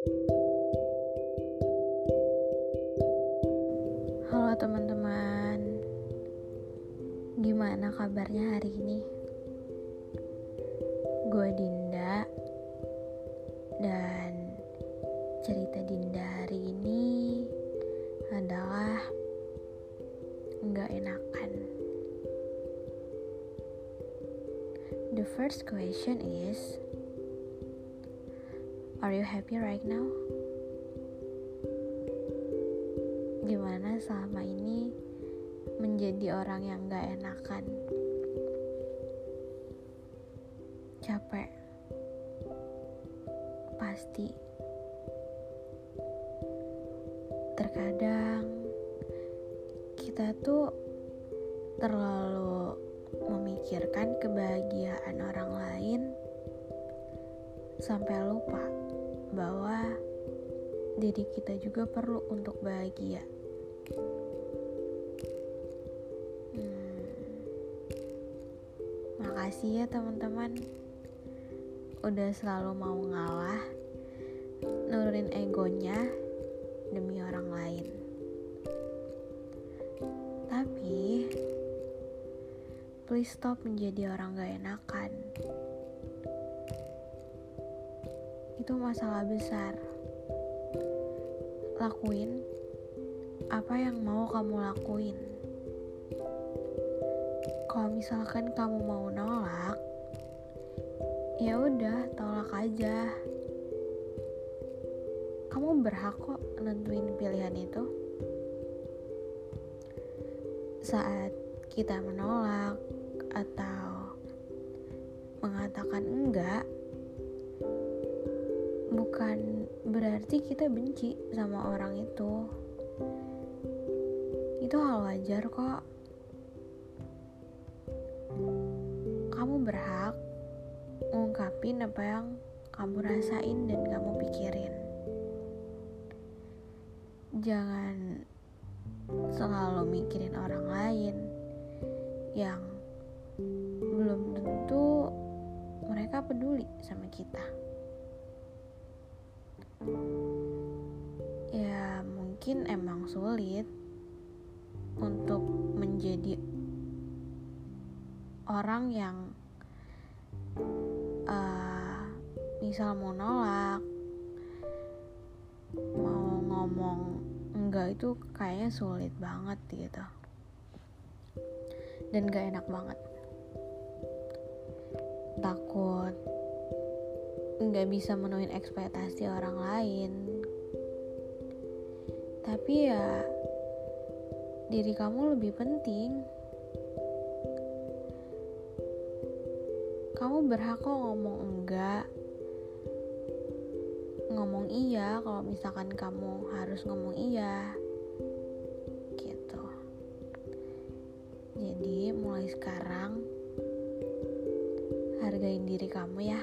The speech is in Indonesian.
Halo teman-teman, gimana kabarnya hari ini? Gue Dinda, dan cerita Dinda hari ini adalah nggak enakan. The first question is, are you happy right now? gimana selama ini menjadi orang yang gak enakan? Capek. Pasti. Terkadang kita tuh terlalu memikirkan kebahagiaan orang lain sampai lupa bahwa diri kita juga perlu untuk bahagia. Hmm. Makasih ya teman-teman udah selalu mau ngalah nurunin egonya demi orang lain. Tapi please stop menjadi orang gak enakan. Itu masalah besar. Lakuin apa yang mau kamu lakuin. Kalau misalkan kamu mau nolak, ya udah tolak aja. Kamu berhak kok nentuin pilihan itu. Saat kita menolak atau mengatakan enggak, bukan berarti kita benci sama orang itu. Itu hal wajar kok. Kamu berhak ngungkapin apa yang kamu rasain dan kamu pikirin. Jangan selalu mikirin orang lain yang belum tentu mereka peduli sama kita. Ya, mungkin emang sulit untuk menjadi orang yang uh, misal mau nolak, mau ngomong enggak itu kayaknya sulit banget gitu, dan gak enak banget. Takut nggak bisa menuhin ekspektasi orang lain. Tapi ya diri kamu lebih penting. Kamu berhak kok ngomong enggak. Ngomong iya kalau misalkan kamu harus ngomong iya. Gitu. Jadi mulai sekarang hargain diri kamu ya